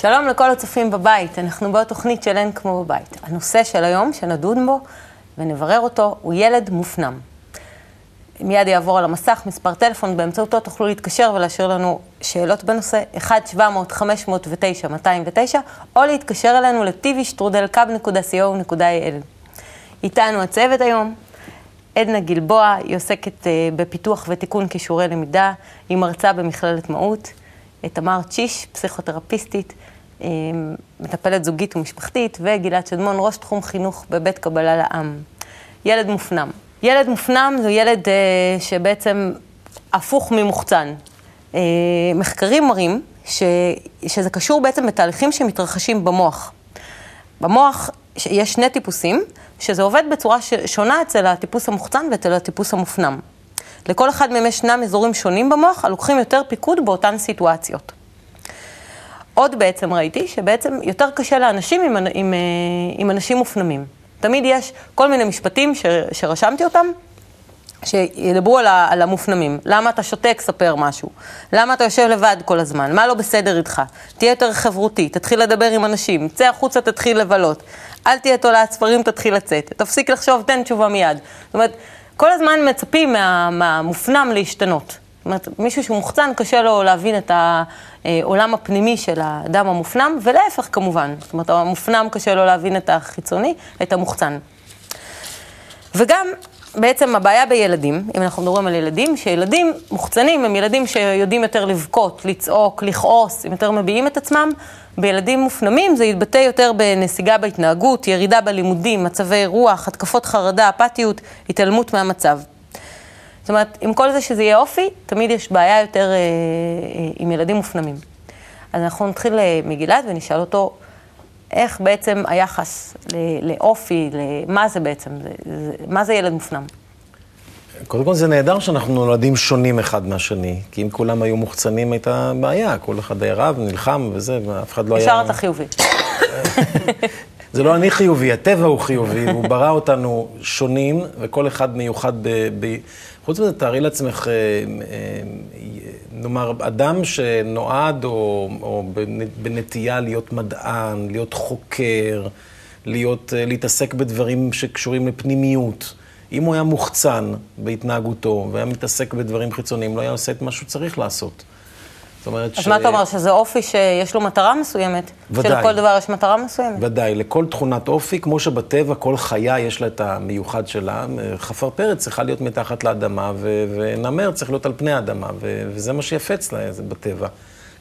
שלום לכל הצופים בבית, אנחנו בעוד תוכנית של אין כמו בבית. הנושא של היום, שנדון בו ונברר אותו, הוא ילד מופנם. מיד יעבור על המסך מספר טלפון, באמצעותו תוכלו להתקשר ולהשאיר לנו שאלות בנושא 1-700-509-209, או להתקשר אלינו ל-tvשטרודלקב.co.il. איתנו הצוות היום, עדנה גלבוע, היא עוסקת uh, בפיתוח ותיקון כישורי למידה, היא מרצה במכללת מהות. תמר צ'יש, פסיכותרפיסטית, מטפלת זוגית ומשפחתית, וגלעד שדמון, ראש תחום חינוך בבית קבלה לעם. ילד מופנם. ילד מופנם זה ילד uh, שבעצם הפוך ממוחצן. Uh, מחקרים מראים ש, שזה קשור בעצם בתהליכים שמתרחשים במוח. במוח יש שני טיפוסים, שזה עובד בצורה שונה אצל הטיפוס המוחצן ואצל הטיפוס המופנם. לכל אחד מהם ישנם אזורים שונים במוח, הלוקחים יותר פיקוד באותן סיטואציות. עוד בעצם ראיתי שבעצם יותר קשה לאנשים עם, עם, עם אנשים מופנמים. תמיד יש כל מיני משפטים ש, שרשמתי אותם, שידברו על, על המופנמים. למה אתה שותק, ספר משהו. למה אתה יושב לבד כל הזמן? מה לא בסדר איתך? תהיה יותר חברותי, תתחיל לדבר עם אנשים, צא החוצה, תתחיל לבלות. אל תהיה תולעת ספרים, תתחיל לצאת. תפסיק לחשוב, תן תשובה מיד. זאת אומרת, כל הזמן מצפים מה, מהמופנם להשתנות. זאת אומרת, מישהו שהוא מוחצן, קשה לו להבין את העולם הפנימי של האדם המופנם, ולהפך כמובן. זאת אומרת, המופנם קשה לו להבין את החיצוני, את המוחצן. וגם בעצם הבעיה בילדים, אם אנחנו מדברים על ילדים, שילדים מוחצנים הם ילדים שיודעים יותר לבכות, לצעוק, לכעוס, הם יותר מביעים את עצמם. בילדים מופנמים זה יתבטא יותר בנסיגה בהתנהגות, ירידה בלימודים, מצבי רוח, התקפות חרדה, אפתיות, התעלמות מהמצב. זאת אומרת, עם כל זה שזה יהיה אופי, תמיד יש בעיה יותר אה, אה, עם ילדים מופנמים. אז אנחנו נתחיל אה, מגלעד ונשאל אותו, איך בעצם היחס לאופי, למה זה בעצם, זה, זה, מה זה ילד מופנם? קודם כל זה נהדר שאנחנו נולדים שונים אחד מהשני, כי אם כולם היו מוחצנים הייתה בעיה, כל אחד היה רב, נלחם וזה, ואף אחד לא היה... ישר אתה חיובי. זה לא אני חיובי, הטבע הוא חיובי, הוא ברא אותנו שונים, וכל אחד מיוחד ב... ב... חוץ מזה, תארי לעצמך, אה, אה, נאמר, אדם שנועד או, או בנטייה להיות מדען, להיות חוקר, להיות, אה, להתעסק בדברים שקשורים לפנימיות. אם הוא היה מוחצן בהתנהגותו והיה מתעסק בדברים חיצוניים, לא היה עושה את מה שהוא צריך לעשות. זאת אומרת אז ש... מה אתה אומר, שזה אופי שיש לו מטרה מסוימת? ודאי. שלכל דבר יש מטרה מסוימת? ודאי, לכל תכונת אופי, כמו שבטבע כל חיה יש לה את המיוחד שלה, חפר פרץ צריכה להיות מתחת לאדמה, ו... ונמר צריך להיות על פני האדמה, ו... וזה מה שיפה אצלה, זה בטבע.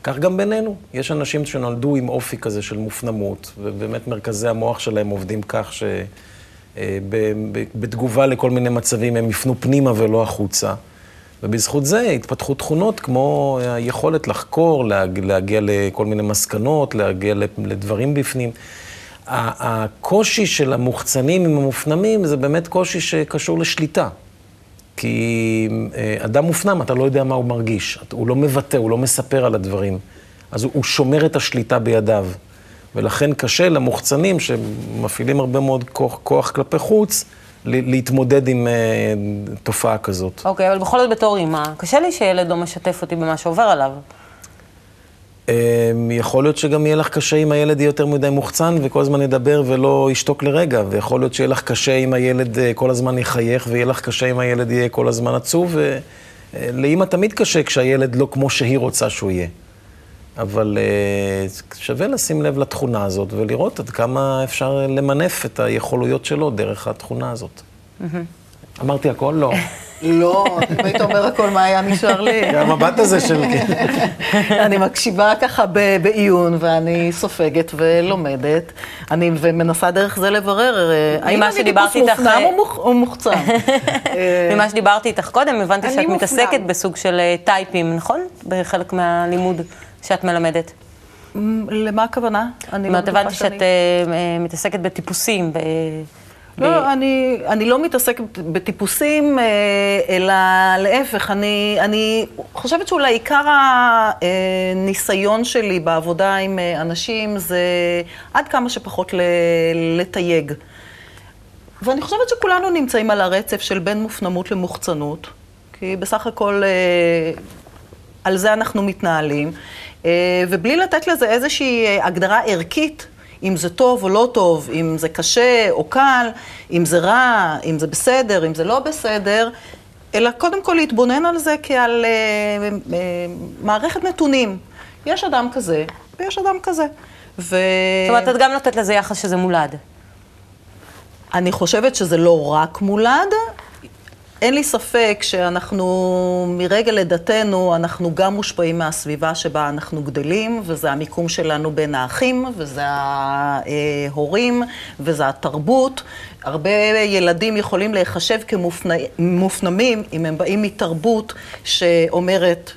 כך גם בינינו. יש אנשים שנולדו עם אופי כזה של מופנמות, ובאמת מרכזי המוח שלהם עובדים כך ש... אה, בתגובה לכל מיני מצבים הם יפנו פנימה ולא החוצה. ובזכות זה התפתחו תכונות כמו היכולת לחקור, להגיע לכל מיני מסקנות, להגיע לדברים בפנים. הקושי של המוחצנים עם המופנמים זה באמת קושי שקשור לשליטה. כי אה, אדם מופנם, אתה לא יודע מה הוא מרגיש. הוא לא מבטא, הוא לא מספר על הדברים. אז הוא שומר את השליטה בידיו. ולכן קשה למוחצנים, שמפעילים הרבה מאוד כוח, כוח כלפי חוץ, להתמודד עם uh, תופעה כזאת. אוקיי, okay, אבל בכל זאת בתור אימא, קשה לי שילד לא משתף אותי במה שעובר עליו. Um, יכול להיות שגם יהיה לך קשה אם הילד יהיה יותר מדי מוחצן וכל הזמן ידבר ולא ישתוק לרגע, ויכול להיות שיהיה לך קשה אם הילד uh, כל הזמן יחייך, ויהיה לך קשה אם הילד יהיה כל הזמן עצוב, ולאימא תמיד קשה כשהילד לא כמו שהיא רוצה שהוא יהיה. אבל uh, שווה לשים לב לתכונה הזאת ולראות עד כמה אפשר למנף את היכולויות שלו דרך התכונה הזאת. אמרתי הכל? לא. לא, אם היית אומר הכל, מה היה נשאר לי? המבט הזה של... אני מקשיבה ככה בעיון, ואני סופגת ולומדת, אני ומנסה דרך זה לברר, אה, האם אני טיפוס מופנם או מוחצן? ממה שדיברתי איתך קודם, הבנתי שאת מתעסקת בסוג של אה, טייפים, נכון? בחלק מהלימוד. שאת מלמדת? למה הכוונה? אני לא הבנתי שאת uh, מתעסקת בטיפוסים. לא. אני, אני לא מתעסקת בטיפוסים, אלא להפך, אני, אני חושבת שאולי עיקר הניסיון שלי בעבודה עם אנשים זה עד כמה שפחות לתייג. ואני חושבת שכולנו נמצאים על הרצף של בין מופנמות למוחצנות, כי בסך הכל על זה אנחנו מתנהלים. ובלי לתת לזה איזושהי הגדרה ערכית, אם זה טוב או לא טוב, אם זה קשה או קל, אם זה רע, אם זה בסדר, אם זה לא בסדר, אלא קודם כל להתבונן על זה כעל אה, אה, מערכת נתונים. יש אדם כזה ויש אדם כזה. ו... זאת אומרת, את גם נותנת לזה יחס שזה מולד. אני חושבת שזה לא רק מולד. אין לי ספק שאנחנו, מרגע לידתנו, אנחנו גם מושפעים מהסביבה שבה אנחנו גדלים, וזה המיקום שלנו בין האחים, וזה ההורים, וזה התרבות. הרבה ילדים יכולים להיחשב כמופנמים אם הם באים מתרבות שאומרת,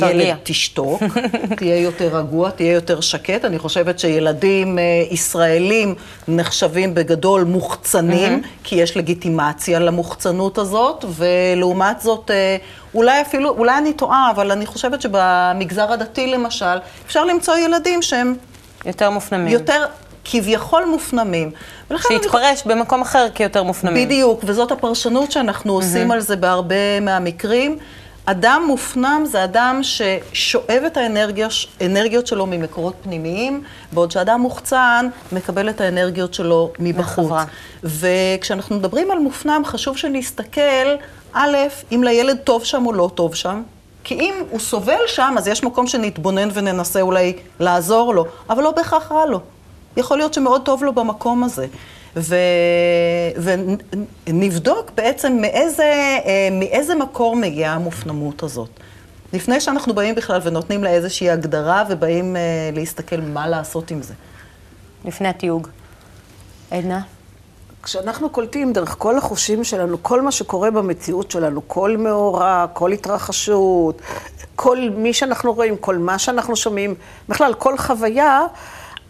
כילד. תשתוק, תהיה יותר רגוע, תהיה יותר שקט. אני חושבת שילדים אה, ישראלים נחשבים בגדול מוחצנים, mm-hmm. כי יש לגיטימציה למוחצנות הזאת, ולעומת זאת, אה, אולי אפילו, אולי אני טועה, אבל אני חושבת שבמגזר הדתי למשל, אפשר למצוא ילדים שהם... יותר מופנמים. יותר כביכול מופנמים. שהתפרש אני... במקום אחר כיותר מופנמים. בדיוק, וזאת הפרשנות שאנחנו mm-hmm. עושים על זה בהרבה מהמקרים. אדם מופנם זה אדם ששואב את האנרגיות שלו ממקורות פנימיים, בעוד שאדם מוחצן מקבל את האנרגיות שלו מבחוץ. וכשאנחנו מדברים על מופנם, חשוב שנסתכל, א', אם לילד טוב שם או לא טוב שם. כי אם הוא סובל שם, אז יש מקום שנתבונן וננסה אולי לעזור לו, אבל לא בהכרח רע לו. יכול להיות שמאוד טוב לו במקום הזה. ו... ונבדוק בעצם מאיזה, אה, מאיזה מקור מגיעה המופנמות הזאת. לפני שאנחנו באים בכלל ונותנים לה איזושהי הגדרה ובאים אה, להסתכל מה לעשות עם זה. לפני התיוג. עדנה? כשאנחנו קולטים דרך כל החושים שלנו, כל מה שקורה במציאות שלנו, כל מאורע, כל התרחשות, כל מי שאנחנו רואים, כל מה שאנחנו שומעים, בכלל, כל חוויה,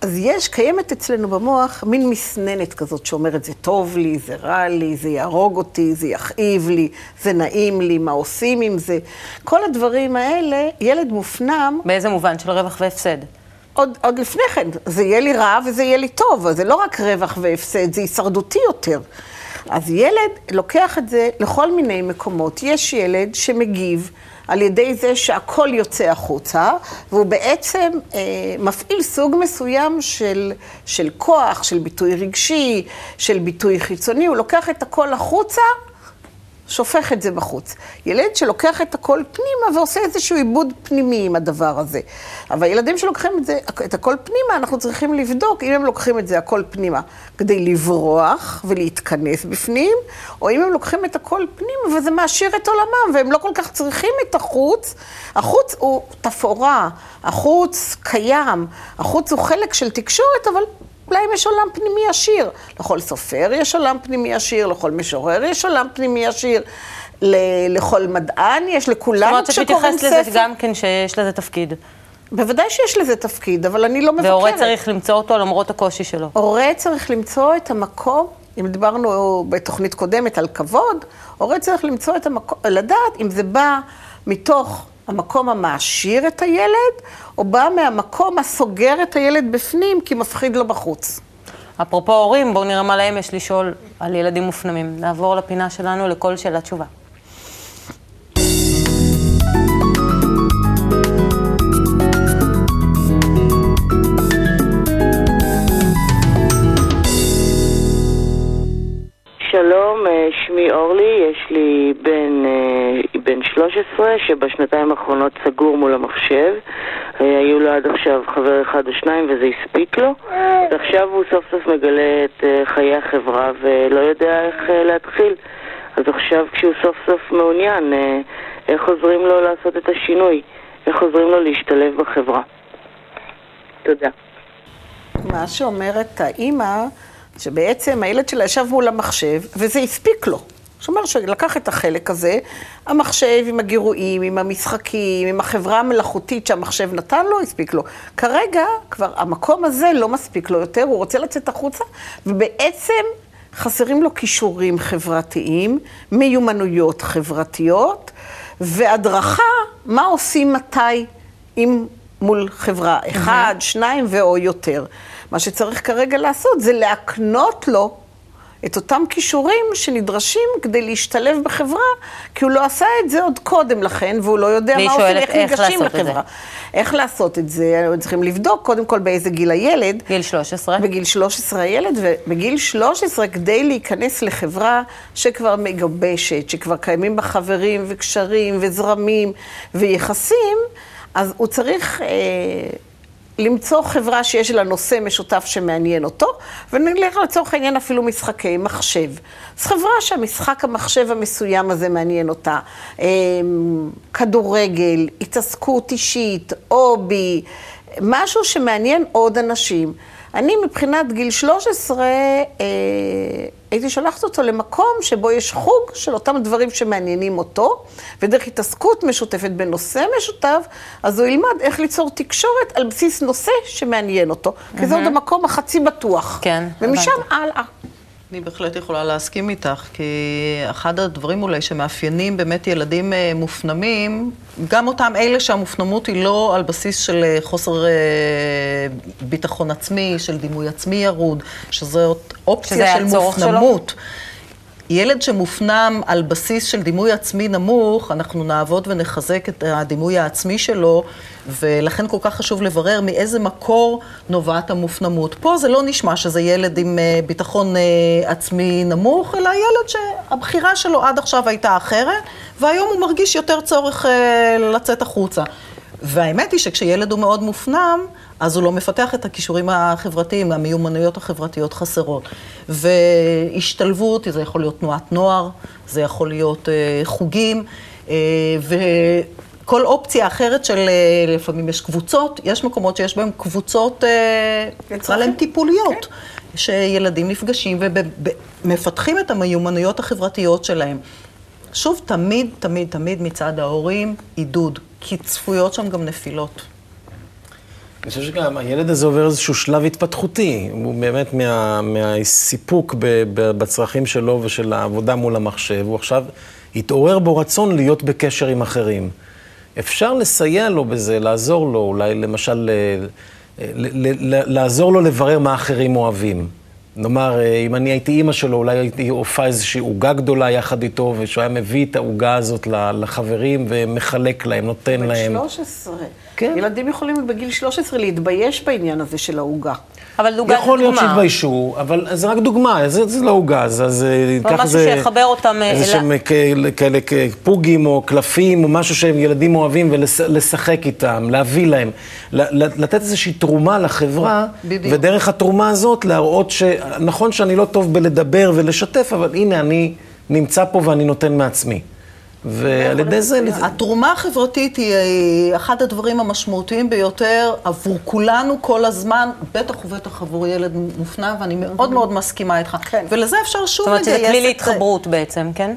אז יש, קיימת אצלנו במוח מין מסננת כזאת שאומרת, זה טוב לי, זה רע לי, זה יהרוג אותי, זה יכאיב לי, זה נעים לי, מה עושים עם זה. כל הדברים האלה, ילד מופנם... באיזה מובן? של רווח והפסד. עוד, עוד לפני כן, זה יהיה לי רע וזה יהיה לי טוב, אז זה לא רק רווח והפסד, זה הישרדותי יותר. אז ילד לוקח את זה לכל מיני מקומות. יש ילד שמגיב על ידי זה שהכל יוצא החוצה, והוא בעצם אה, מפעיל סוג מסוים של, של כוח, של ביטוי רגשי, של ביטוי חיצוני, הוא לוקח את הכל החוצה. שופך את זה בחוץ. ילד שלוקח את הכל פנימה ועושה איזשהו עיבוד פנימי עם הדבר הזה. אבל ילדים שלוקחים את זה, את הכל פנימה, אנחנו צריכים לבדוק אם הם לוקחים את זה הכל פנימה כדי לברוח ולהתכנס בפנים, או אם הם לוקחים את הכל פנימה וזה מעשיר את עולמם, והם לא כל כך צריכים את החוץ. החוץ הוא תפאורה, החוץ קיים, החוץ הוא חלק של תקשורת, אבל להם יש עולם פנימי עשיר. לכל סופר יש עולם פנימי עשיר, לכל משורר יש עולם פנימי עשיר, לכל מדען יש, לכולם שקוראים ספר. זאת אומרת, שתתייחס לזה גם כן שיש לזה תפקיד. בוודאי שיש לזה תפקיד, אבל אני לא מבקרת. והורה צריך למצוא אותו למרות הקושי שלו. הורה צריך למצוא את המקום, אם דיברנו בתוכנית קודמת על כבוד, הורה צריך למצוא את המקום, לדעת אם זה בא מתוך המקום המעשיר את הילד, או בא מהמקום הסוגר את הילד בפנים כי מפחיד לו בחוץ. אפרופו הורים, בואו נראה מה להם יש לשאול על ילדים מופנמים. נעבור לפינה שלנו לכל שאלה תשובה. שלום, אה, שמי אורלי, יש לי בן, אה, בן 13 שבשנתיים האחרונות סגור מול המחשב. אה, היו לו עד עכשיו חבר אחד או שניים וזה הספיק לו. ועכשיו הוא סוף סוף מגלה את חיי החברה ולא יודע איך להתחיל. אז עכשיו כשהוא סוף סוף מעוניין, איך עוזרים לו לעשות את השינוי? איך עוזרים לו להשתלב בחברה? תודה. מה שאומרת האימא שבעצם הילד שלה ישב מול המחשב, וזה הספיק לו. זאת אומרת שלקח את החלק הזה, המחשב עם הגירויים, עם המשחקים, עם החברה המלאכותית שהמחשב נתן לו, הספיק לו. כרגע כבר המקום הזה לא מספיק לו יותר, הוא רוצה לצאת החוצה, ובעצם חסרים לו כישורים חברתיים, מיומנויות חברתיות, והדרכה, מה עושים מתי, אם מול חברה, אחד, שניים ואו יותר. מה שצריך כרגע לעשות זה להקנות לו את אותם כישורים שנדרשים כדי להשתלב בחברה, כי הוא לא עשה את זה עוד קודם לכן, והוא לא יודע מה עושים, איך ניגשים לחברה. איך לעשות את זה? צריכים לבדוק קודם כל באיזה גיל הילד. גיל 13. בגיל 13 הילד, ובגיל 13 כדי להיכנס לחברה שכבר מגבשת, שכבר קיימים בה חברים וקשרים וזרמים ויחסים, אז הוא צריך... אה, למצוא חברה שיש לה נושא משותף שמעניין אותו, ונלך לצורך העניין אפילו משחקי מחשב. אז חברה שהמשחק המחשב המסוים הזה מעניין אותה, אמ, כדורגל, התעסקות אישית, הובי, משהו שמעניין עוד אנשים. אני מבחינת גיל 13, אה, הייתי שולחת אותו למקום שבו יש חוג של אותם דברים שמעניינים אותו, ודרך התעסקות משותפת בנושא משותף, אז הוא ילמד איך ליצור תקשורת על בסיס נושא שמעניין אותו, כי זה עוד המקום החצי בטוח. כן, ומשם הלאה. אני בהחלט יכולה להסכים איתך, כי אחד הדברים אולי שמאפיינים באמת ילדים אה, מופנמים, גם אותם אלה שהמופנמות היא לא על בסיס של אה, חוסר אה, ביטחון עצמי, של דימוי עצמי ירוד, שזאת אופציה של מופנמות. שלו? ילד שמופנם על בסיס של דימוי עצמי נמוך, אנחנו נעבוד ונחזק את הדימוי העצמי שלו, ולכן כל כך חשוב לברר מאיזה מקור נובעת המופנמות. פה זה לא נשמע שזה ילד עם אה, ביטחון אה, עצמי נמוך, אלא ילד שהבחירה שלו עד עכשיו הייתה אחרת, והיום הוא מרגיש יותר צורך אה, לצאת החוצה. והאמת היא שכשילד הוא מאוד מופנם, אז הוא לא מפתח את הכישורים החברתיים, המיומנויות החברתיות חסרות. והשתלבות, זה יכול להיות תנועת נוער, זה יכול להיות אה, חוגים, אה, וכל אופציה אחרת של, אה, לפעמים יש קבוצות, יש מקומות שיש בהם קבוצות, נקרא להן טיפוליות. כן. שילדים נפגשים ומפתחים את המיומנויות החברתיות שלהם. שוב, תמיד, תמיד, תמיד מצד ההורים עידוד, כי צפויות שם גם נפילות. אני חושב שגם הילד הזה עובר איזשהו שלב התפתחותי. הוא באמת מה, מהסיפוק ב, ב, בצרכים שלו ושל העבודה מול המחשב. הוא עכשיו התעורר בו רצון להיות בקשר עם אחרים. אפשר לסייע לו בזה, לעזור לו, אולי למשל, ל, ל, ל, לעזור לו לברר מה אחרים אוהבים. נאמר, אה, אם אני הייתי אימא שלו, אולי הייתי עופה איזושהי עוגה גדולה יחד איתו, ושהוא היה מביא את העוגה הזאת לחברים ומחלק להם, נותן להם. בן 13. כן. ילדים יכולים בגיל 13 להתבייש בעניין הזה של העוגה. אבל עוגה זה דוגמה. יכול להיות שהתביישו, אבל זה רק דוגמה, זה, זה לא עוגה, אז, אז ככה זה... משהו שיחבר אותם... אה, איזה שהם כאלה פוגים או קלפים, או משהו שהם ילדים אוהבים, ולשחק איתם, להביא להם. לתת איזושהי תרומה לחברה, בדיוק. ודרך התרומה הזאת להראות שנכון שאני לא טוב בלדבר ולשתף, אבל הנה, אני נמצא פה ואני נותן מעצמי. ועל ידי זה... התרומה החברתית היא אחד הדברים המשמעותיים ביותר עבור כולנו כל הזמן, בטח ובטח עבור ילד מופנם, ואני מאוד מאוד מסכימה איתך. כן. ולזה אפשר שוב לגייס את... זאת אומרת שזה כלי להתחברות בעצם, כן?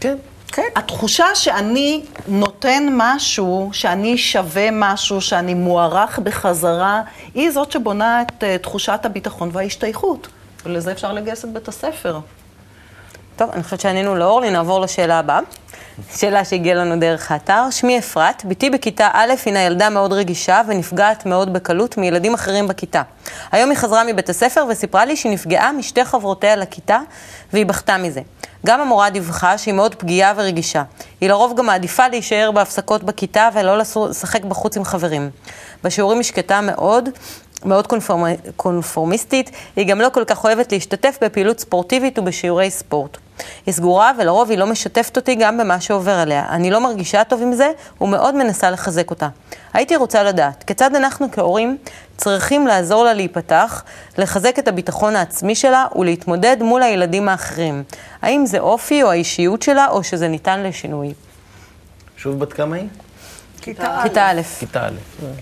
כן. כן. התחושה שאני נותן משהו, שאני שווה משהו, שאני מוערך בחזרה, היא זאת שבונה את uh, תחושת הביטחון וההשתייכות. ולזה אפשר לגייס את בית הספר. טוב, אני חושבת שענינו לאורלי, נעבור לשאלה הבאה. שאלה שהגיעה לנו דרך האתר. שמי אפרת, בתי בכיתה א' הינה ילדה מאוד רגישה ונפגעת מאוד בקלות מילדים אחרים בכיתה. היום היא חזרה מבית הספר וסיפרה לי שהיא נפגעה משתי חברותיה לכיתה והיא בכתה מזה. גם המורה דיווחה שהיא מאוד פגיעה ורגישה. היא לרוב גם מעדיפה להישאר בהפסקות בכיתה ולא לשחק בחוץ עם חברים. בשיעורים היא שקטה מאוד, מאוד קונפורמ... קונפורמיסטית, היא גם לא כל כך אוהבת להשתתף בפעילות ספורטיבית ובשיעורי ספורט. היא סגורה ולרוב היא לא משתפת אותי גם במה שעובר עליה. אני לא מרגישה טוב עם זה ומאוד מנסה לחזק אותה. הייתי רוצה לדעת, כיצד אנחנו כהורים צריכים לעזור לה להיפתח, לחזק את הביטחון העצמי שלה ולהתמודד מול הילדים האחרים. האם זה אופי או האישיות שלה או שזה ניתן לשינוי? שוב, בת כמה היא? כיתה א'. כיתה א'.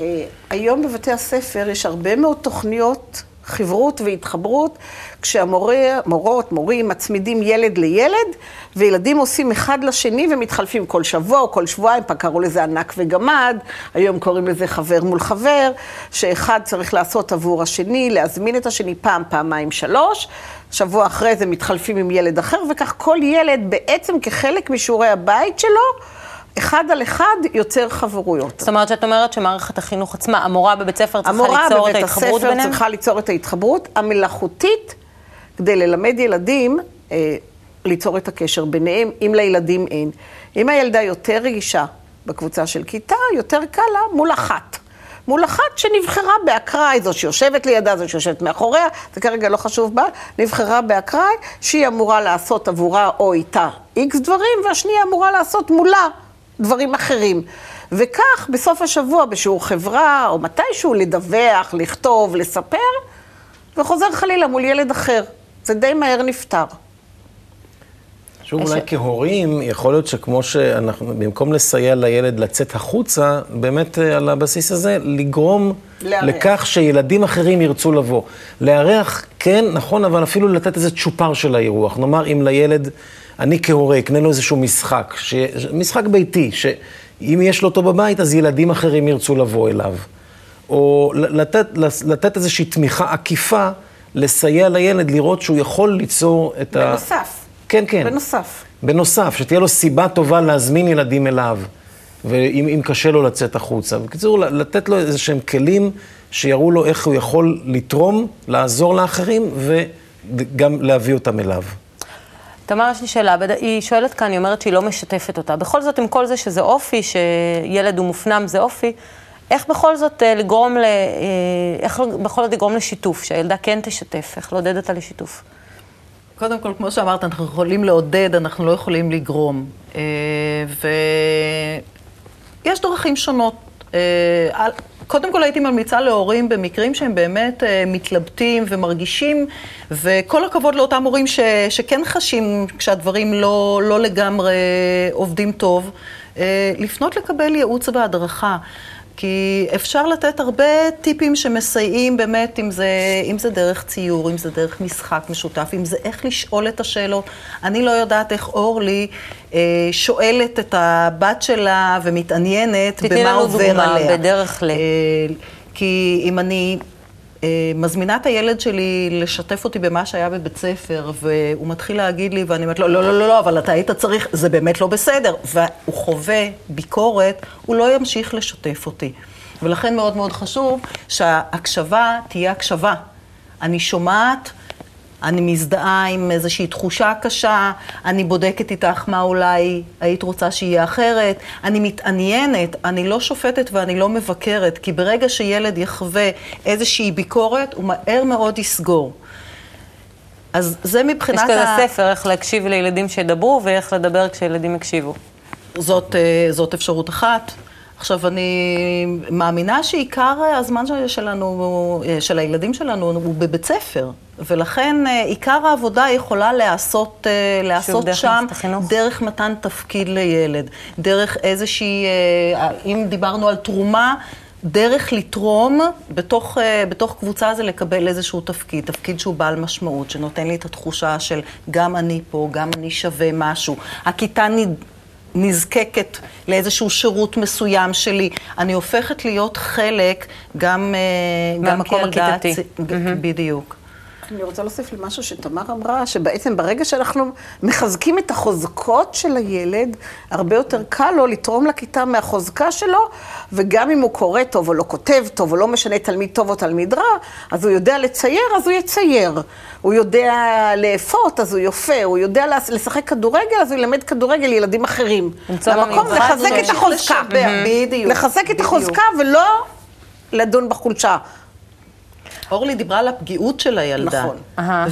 אה, היום בבתי הספר יש הרבה מאוד תוכניות חברות והתחברות, כשהמורות, מורים, מצמידים ילד לילד, וילדים עושים אחד לשני ומתחלפים כל שבוע כל שבועיים, פעם קראו לזה ענק וגמד, היום קוראים לזה חבר מול חבר, שאחד צריך לעשות עבור השני, להזמין את השני פעם, פעמיים, שלוש, שבוע אחרי זה מתחלפים עם ילד אחר, וכך כל ילד בעצם כחלק משיעורי הבית שלו, אחד על אחד יוצר חברויות. זאת אומרת שאת אומרת שמערכת החינוך עצמה, המורה בבית ספר צריכה ליצור את ההתחברות ביניהם? המורה בבית הספר צריכה ליצור את ההתחברות המלאכותית, כדי ללמד ילדים אה, ליצור את הקשר ביניהם, אם לילדים אין. אם הילדה יותר רגישה בקבוצה של כיתה, יותר קל לה מול אחת. מול אחת שנבחרה באקראי, זו שיושבת לידה, זו שיושבת מאחוריה, זה כרגע לא חשוב בה, נבחרה באקראי, שהיא אמורה לעשות עבורה או איתה איקס דברים, והשנייה אמורה לעשות מולה דברים אחרים. וכך, בסוף השבוע, בשיעור חברה, או מתישהו, לדווח, לכתוב, לספר, וחוזר חלילה מול ילד אחר. זה די מהר נפתר. שוב, אולי כהורים, יכול להיות שכמו שאנחנו, במקום לסייע לילד לצאת החוצה, באמת אה, על הבסיס הזה, לגרום לארח. לכך שילדים אחרים ירצו לבוא. לארח, כן, נכון, אבל אפילו לתת איזה צ'ופר של האירוח. נאמר, אם לילד, אני כהורה אקנה לו איזשהו משחק, ש... משחק ביתי, שאם יש לו אותו בבית, אז ילדים אחרים ירצו לבוא אליו. או לתת, לתת איזושהי תמיכה עקיפה, לסייע לילד לראות שהוא יכול ליצור את בנוסף. ה... בנוסף. כן, כן. בנוסף. בנוסף, שתהיה לו סיבה טובה להזמין ילדים אליו, ואם קשה לו לצאת החוצה. בקיצור, לתת לו איזה שהם כלים שיראו לו איך הוא יכול לתרום, לעזור לאחרים, וגם להביא אותם אליו. תמר, יש לי שאלה, היא שואלת כאן, היא אומרת שהיא לא משתפת אותה. בכל זאת, עם כל זה שזה אופי, שילד הוא מופנם זה אופי, איך בכל זאת אה, לגרום, ל... אה, איך בכל זאת לגרום לשיתוף, שהילדה כן תשתף, איך לעודד אותה לשיתוף? קודם כל, כמו שאמרת, אנחנו יכולים לעודד, אנחנו לא יכולים לגרום. אה, ויש דרכים שונות. אה, קודם כל הייתי ממליצה להורים במקרים שהם באמת אה, מתלבטים ומרגישים, וכל הכבוד לאותם הורים ש, שכן חשים כשהדברים לא, לא לגמרי עובדים טוב, לפנות לקבל ייעוץ והדרכה. כי אפשר לתת הרבה טיפים שמסייעים באמת, אם זה, אם זה דרך ציור, אם זה דרך משחק משותף, אם זה איך לשאול את השאלות. אני לא יודעת איך אורלי אה, שואלת את הבת שלה ומתעניינת במה עובר עליה. תתני לנו דוגמה בדרך ל... אה, כי אם אני מזמינה את הילד שלי לשתף אותי במה שהיה בבית ספר, והוא מתחיל להגיד לי, ואני אומרת לו, לא, לא, לא, לא, אבל אתה היית צריך, זה באמת לא בסדר. והוא חווה ביקורת, הוא לא ימשיך לשתף אותי. ולכן מאוד מאוד חשוב שההקשבה תהיה הקשבה. אני שומעת, אני מזדהה עם איזושהי תחושה קשה, אני בודקת איתך מה אולי היית רוצה שיהיה אחרת, אני מתעניינת, אני לא שופטת ואני לא מבקרת, כי ברגע שילד יחווה איזושהי ביקורת, הוא מהר מאוד יסגור. אז זה מבחינת ה... יש כזה ספר, איך להקשיב לילדים שידברו ואיך לדבר כשילדים יקשיבו. זאת, אה, זאת אפשרות אחת. עכשיו, אני מאמינה שעיקר הזמן שלנו, של הילדים שלנו, הוא בבית ספר. ולכן אה, עיקר העבודה יכולה להיעשות, אה, להיעשות שם דרך מתן תפקיד לילד, דרך איזושהי, אה, אם דיברנו על תרומה, דרך לתרום בתוך, בתוך קבוצה זה לקבל איזשהו תפקיד, תפקיד שהוא בעל משמעות, שנותן לי את התחושה של גם אני פה, גם אני שווה משהו. הכיתה נזקקת לאיזשהו שירות מסוים שלי. אני הופכת להיות חלק גם, גם כילדה... בדיוק. אני רוצה להוסיף למשהו שתמר אמרה, שבעצם ברגע שאנחנו מחזקים את החוזקות של הילד, הרבה יותר קל לו לתרום לכיתה מהחוזקה שלו, וגם אם הוא קורא טוב או לא כותב טוב, או לא משנה תלמיד טוב או תלמיד רע, אז הוא יודע לצייר, אז הוא יצייר. הוא יודע לאפות, אז הוא יופה. הוא יודע לשחק כדורגל, אז הוא ילמד כדורגל לילדים אחרים. למקום לחזק את החוזקה. בדיוק. לחזק את החוזקה ולא לדון בחולשה. אורלי דיברה על הפגיעות של הילדה. נכון.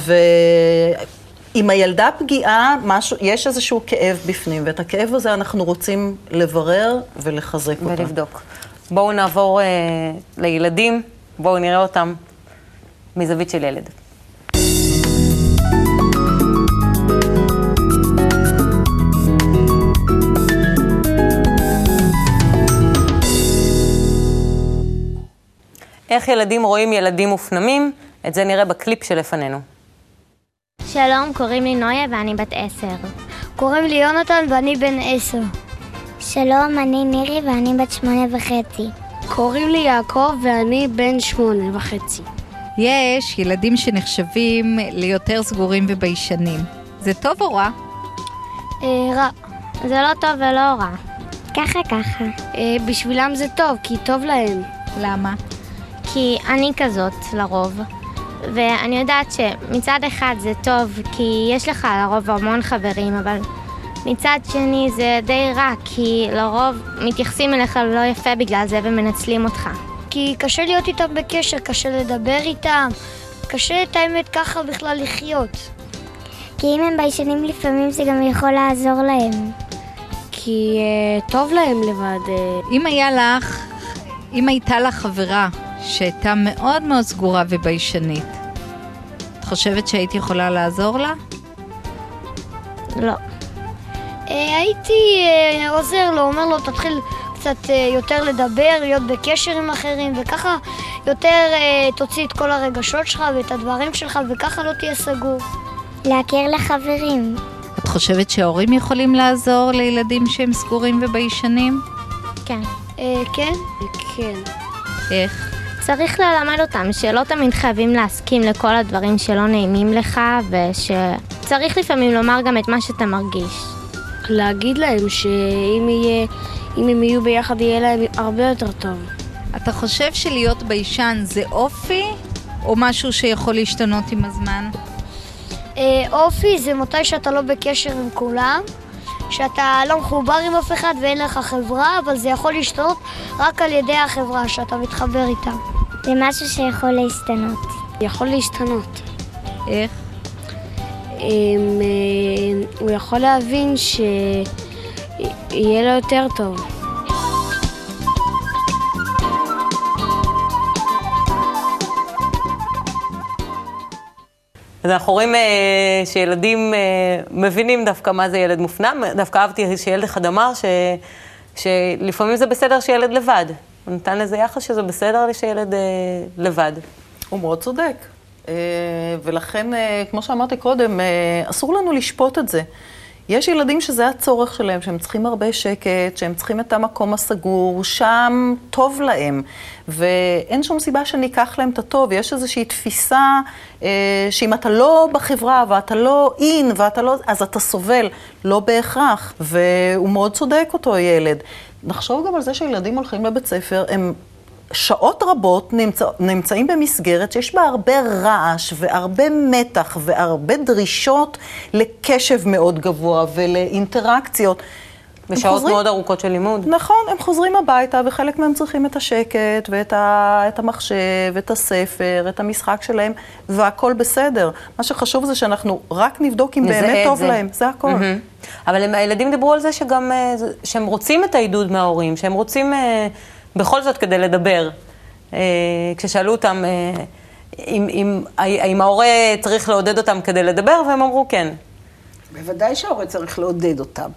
ואם הילדה פגיעה, משהו, יש איזשהו כאב בפנים, ואת הכאב הזה אנחנו רוצים לברר ולחזק אותה. ולבדוק. בואו נעבור uh, לילדים, בואו נראה אותם מזווית של ילד. איך ילדים רואים ילדים מופנמים? את זה נראה בקליפ שלפנינו. שלום, קוראים לי נויה ואני בת עשר. קוראים לי יונתן ואני בן עשר. שלום, אני מירי ואני בת שמונה וחצי. קוראים לי יעקב ואני בן שמונה וחצי. יש ילדים שנחשבים ליותר סגורים וביישנים. זה טוב או רע? אה, רע. זה לא טוב ולא רע. ככה ככה. אה, בשבילם זה טוב, כי טוב להם. למה? כי אני כזאת, לרוב. ואני יודעת שמצד אחד זה טוב, כי יש לך לרוב המון חברים, אבל מצד שני זה די רע, כי לרוב מתייחסים אליך לא יפה בגלל זה ומנצלים אותך. כי קשה להיות איתם בקשר, קשה לדבר איתם, קשה את האמת ככה בכלל לחיות. כי אם הם ביישנים לפעמים זה גם יכול לעזור להם. כי uh, טוב להם לבד. Uh... אם היה לך, אם הייתה לך חברה שהייתה מאוד מאוד סגורה וביישנית, את חושבת שהיית יכולה לעזור לה? לא. Uh, הייתי uh, עוזר לו, אומר לו, תתחיל קצת uh, יותר לדבר, להיות בקשר עם אחרים, וככה יותר תוציא את כל הרגשות שלך ואת הדברים שלך, וככה לא תהיה סגור. להכיר לחברים. את חושבת שההורים יכולים לעזור לילדים שהם סגורים וביישנים? כן. כן? כן. איך? צריך ללמד אותם שלא תמיד חייבים להסכים לכל הדברים שלא נעימים לך, ושצריך לפעמים לומר גם את מה שאתה מרגיש. להגיד להם שאם יהיה, אם הם יהיו ביחד יהיה להם הרבה יותר טוב. אתה חושב שלהיות ביישן זה אופי, או משהו שיכול להשתנות עם הזמן? אה, אופי זה מתי שאתה לא בקשר עם כולם, שאתה לא מחובר עם אף אחד ואין לך חברה, אבל זה יכול להשתנות רק על ידי החברה שאתה מתחבר איתה. זה משהו שיכול להשתנות. יכול להשתנות. איך? אם, אה, הוא יכול להבין שיהיה לו יותר טוב. אז אנחנו רואים אה, שילדים אה, מבינים דווקא מה זה ילד מופנם. דווקא אהבתי שילד אחד אמר ש, שלפעמים זה בסדר שילד לבד. הוא נתן לזה יחס שזה בסדר שילד אה, לבד. הוא מאוד צודק. אה, ולכן, כמו שאמרתי קודם, אסור לנו לשפוט את זה. יש ילדים שזה הצורך שלהם, שהם צריכים הרבה שקט, שהם צריכים את המקום הסגור, שם טוב להם. ואין שום סיבה שניקח להם את הטוב. יש איזושהי תפיסה אה, שאם אתה לא בחברה ואתה לא אין ואתה לא... אז אתה סובל. לא בהכרח. והוא מאוד צודק, אותו ילד. נחשוב גם על זה שילדים הולכים לבית ספר, הם שעות רבות נמצא, נמצאים במסגרת שיש בה הרבה רעש והרבה מתח והרבה דרישות לקשב מאוד גבוה ולאינטראקציות. ושעות חוזרים, מאוד ארוכות של לימוד. נכון, הם חוזרים הביתה וחלק מהם צריכים את השקט ואת ה, את המחשב, את הספר, את המשחק שלהם, והכל בסדר. מה שחשוב זה שאנחנו רק נבדוק אם באמת טוב זה. להם, זה הכל. Mm-hmm. אבל הם, הילדים דיברו על זה שגם, אה, שהם רוצים את העידוד מההורים, שהם רוצים... בכל זאת כדי לדבר. אה, כששאלו אותם אה, אם, אם, אם ההורה צריך לעודד אותם כדי לדבר, והם אמרו כן. בוודאי שההורה צריך לעודד אותם.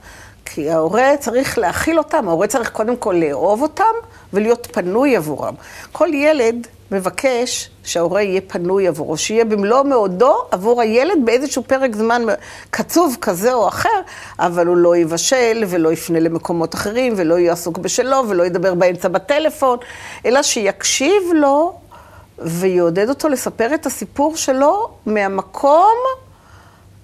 כי ההורה צריך להכיל אותם, ההורה צריך קודם כל לאהוב אותם ולהיות פנוי עבורם. כל ילד מבקש שההורה יהיה פנוי עבורו, שיהיה במלוא מאודו עבור הילד באיזשהו פרק זמן קצוב כזה או אחר, אבל הוא לא יבשל ולא יפנה למקומות אחרים ולא יהיה עסוק בשלו ולא ידבר באמצע בטלפון, אלא שיקשיב לו ויעודד אותו לספר את הסיפור שלו מהמקום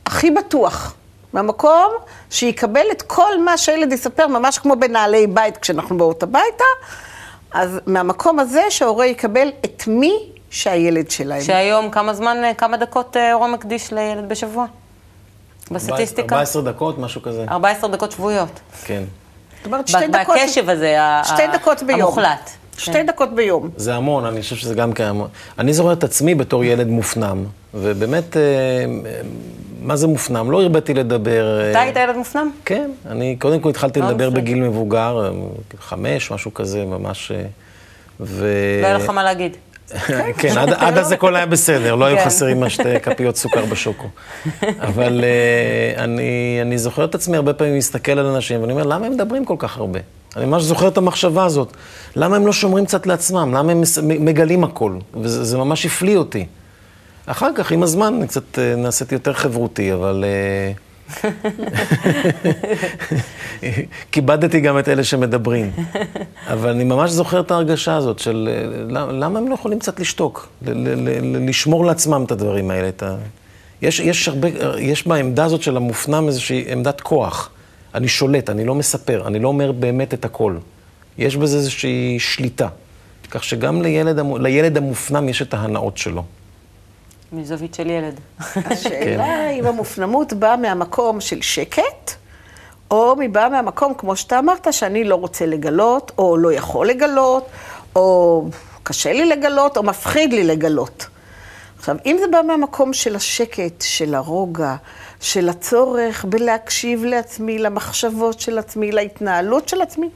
הכי בטוח. מהמקום שיקבל את כל מה שהילד יספר, ממש כמו בנעלי בית כשאנחנו באות הביתה, אז מהמקום הזה שההורה יקבל את מי שהילד שלהם. שהיום כמה זמן, כמה דקות אה, הורה מקדיש לילד בשבוע? בסטטיסטיקה? 14 דקות, משהו כזה. 14 דקות שבועיות. כן. זאת אומרת, שתי דקות... בקשב הזה, שתי דקות ביום. המוחלט. שתי כן. דקות ביום. זה המון, אני חושב שזה גם קיים. אני זוכר את עצמי בתור ילד מופנם, ובאמת, אה, מה זה מופנם? לא הרביתי לדבר. אה, אתה היית ילד מופנם? כן, אני קודם כל התחלתי לדבר בגיל מבוגר, חמש, משהו כזה, ממש... אה, ו... לא היה לך מה להגיד. כן, עד, עד אז הכל היה בסדר, לא היו כן. חסרים שתי כפיות סוכר בשוקו. אבל uh, אני, אני זוכר את עצמי הרבה פעמים מסתכל על אנשים, ואני אומר, למה הם מדברים כל כך הרבה? אני ממש זוכר את המחשבה הזאת. למה הם לא שומרים קצת לעצמם? למה הם מגלים הכל? וזה ממש הפליא אותי. אחר כך, עם הזמן, קצת uh, נעשיתי יותר חברותי, אבל... Uh, כיבדתי גם את אלה שמדברים. אבל אני ממש זוכר את ההרגשה הזאת של למה הם לא יכולים קצת לשתוק? לשמור לעצמם את הדברים האלה. יש, יש, הרבה, יש בעמדה הזאת של המופנם איזושהי עמדת כוח. אני שולט, אני לא מספר, אני לא אומר באמת את הכל. יש בזה איזושהי שליטה. כך שגם לילד, לילד המופנם יש את ההנאות שלו. מזווית של ילד. השאלה אם המופנמות באה מהמקום של שקט, או מבאה מהמקום, כמו שאתה אמרת, שאני לא רוצה לגלות, או לא יכול לגלות, או קשה לי לגלות, או מפחיד לי לגלות. עכשיו, אם זה בא מהמקום של השקט, של הרוגע, של הצורך בלהקשיב לעצמי, למחשבות של עצמי, להתנהלות של עצמי,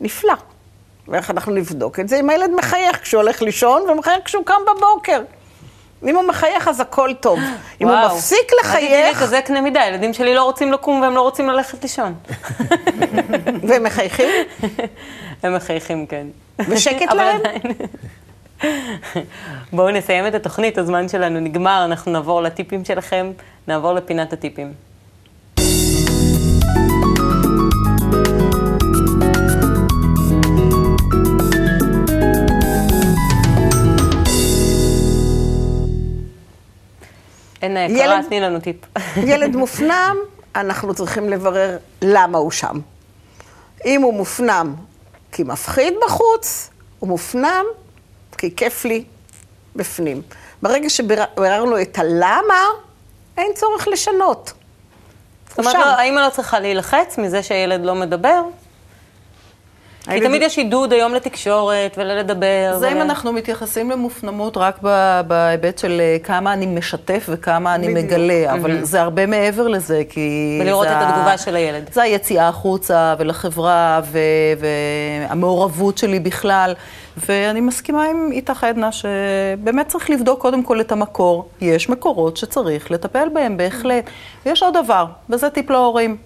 נפלא. ואיך אנחנו נבדוק את זה? אם הילד מחייך כשהוא הולך לישון, ומחייך כשהוא קם בבוקר. אם הוא מחייך, אז הכל טוב. אם הוא מפסיק לחייך... תגידי כזה קנה מידה, הילדים שלי לא רוצים לקום והם לא רוצים ללכת לישון. והם מחייכים? הם מחייכים, כן. ושקט להם? בואו נסיים את התוכנית, הזמן שלנו נגמר, אנחנו נעבור לטיפים שלכם, נעבור לפינת הטיפים. אין יקרה, תני לנו טיפ. ילד מופנם, אנחנו צריכים לברר למה הוא שם. אם הוא מופנם כי מפחיד בחוץ, הוא מופנם כי כיף לי בפנים. ברגע שביררנו את הלמה, אין צורך לשנות. זאת אומרת, לא, האמא לא צריכה להילחץ מזה שהילד לא מדבר? כי תמיד יש עידוד היום לתקשורת ולדבר. זה אם אנחנו מתייחסים למופנמות רק בהיבט של אה, כמה אני משתף וכמה אני מגלה, אבל זה הרבה מעבר לזה, כי... ולראות את התגובה של הילד. זה היציאה החוצה ולחברה והמעורבות שלי בכלל. ואני מסכימה עם איתך עדנה שבאמת צריך לבדוק קודם כל את המקור. יש מקורות שצריך לטפל בהם, בהחלט. ויש עוד דבר, וזה טיפ להורים.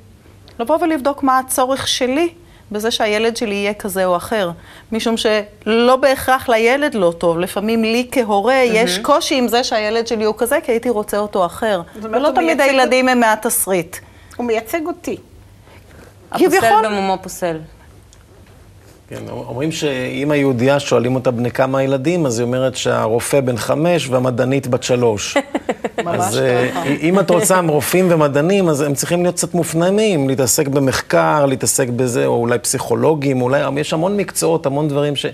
לבוא ולבדוק מה הצורך שלי בזה שהילד שלי יהיה כזה או אחר. משום שלא בהכרח לילד לא טוב, לפעמים לי כהורה mm-hmm. יש קושי עם זה שהילד שלי הוא כזה, כי הייתי רוצה אותו אחר. ולא תמיד הילדים הם מהתסריט. הוא מייצג אותי. הפוסל במומו פוסל. כן, אומרים שאם היהודייה שואלים אותה בני כמה ילדים, אז היא אומרת שהרופא בן חמש והמדענית בת שלוש. אז אה. אם את רוצה רופאים ומדענים, אז הם צריכים להיות קצת מופנמים, להתעסק במחקר, להתעסק בזה, או אולי פסיכולוגים, אולי, יש המון מקצועות, המון דברים ש...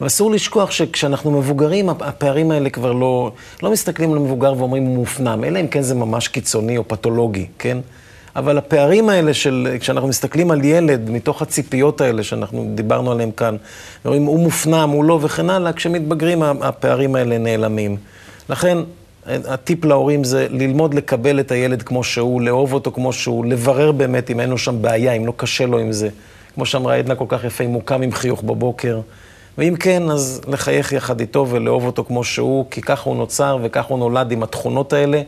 ואסור לשכוח שכשאנחנו מבוגרים, הפערים האלה כבר לא, לא מסתכלים על מבוגר ואומרים הוא מופנם, אלא אם כן זה ממש קיצוני או פתולוגי, כן? אבל הפערים האלה של, כשאנחנו מסתכלים על ילד, מתוך הציפיות האלה שאנחנו דיברנו עליהן כאן, ורואים הוא מופנם, הוא לא וכן הלאה, כשמתבגרים הפערים האלה נעלמים. לכן, הטיפ להורים זה ללמוד לקבל את הילד כמו שהוא, לאהוב אותו כמו שהוא, לברר באמת אם אין לו שם בעיה, אם לא קשה לו עם זה. כמו שאמרה עדנה כל כך יפה, אם הוא קם עם חיוך בבוקר. ואם כן, אז לחייך יחד איתו ולאהוב אותו כמו שהוא, כי ככה הוא נוצר וככה הוא נולד עם התכונות האלה,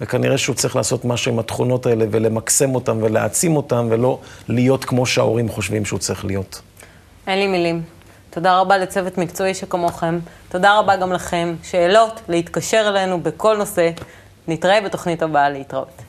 וכנראה שהוא צריך לעשות משהו עם התכונות האלה ולמקסם אותן ולהעצים אותן, ולא להיות כמו שההורים חושבים שהוא צריך להיות. אין לי מילים. תודה רבה לצוות מקצועי שכמוכם. תודה רבה גם לכם. שאלות, להתקשר אלינו בכל נושא. נתראה בתוכנית הבאה להתראות.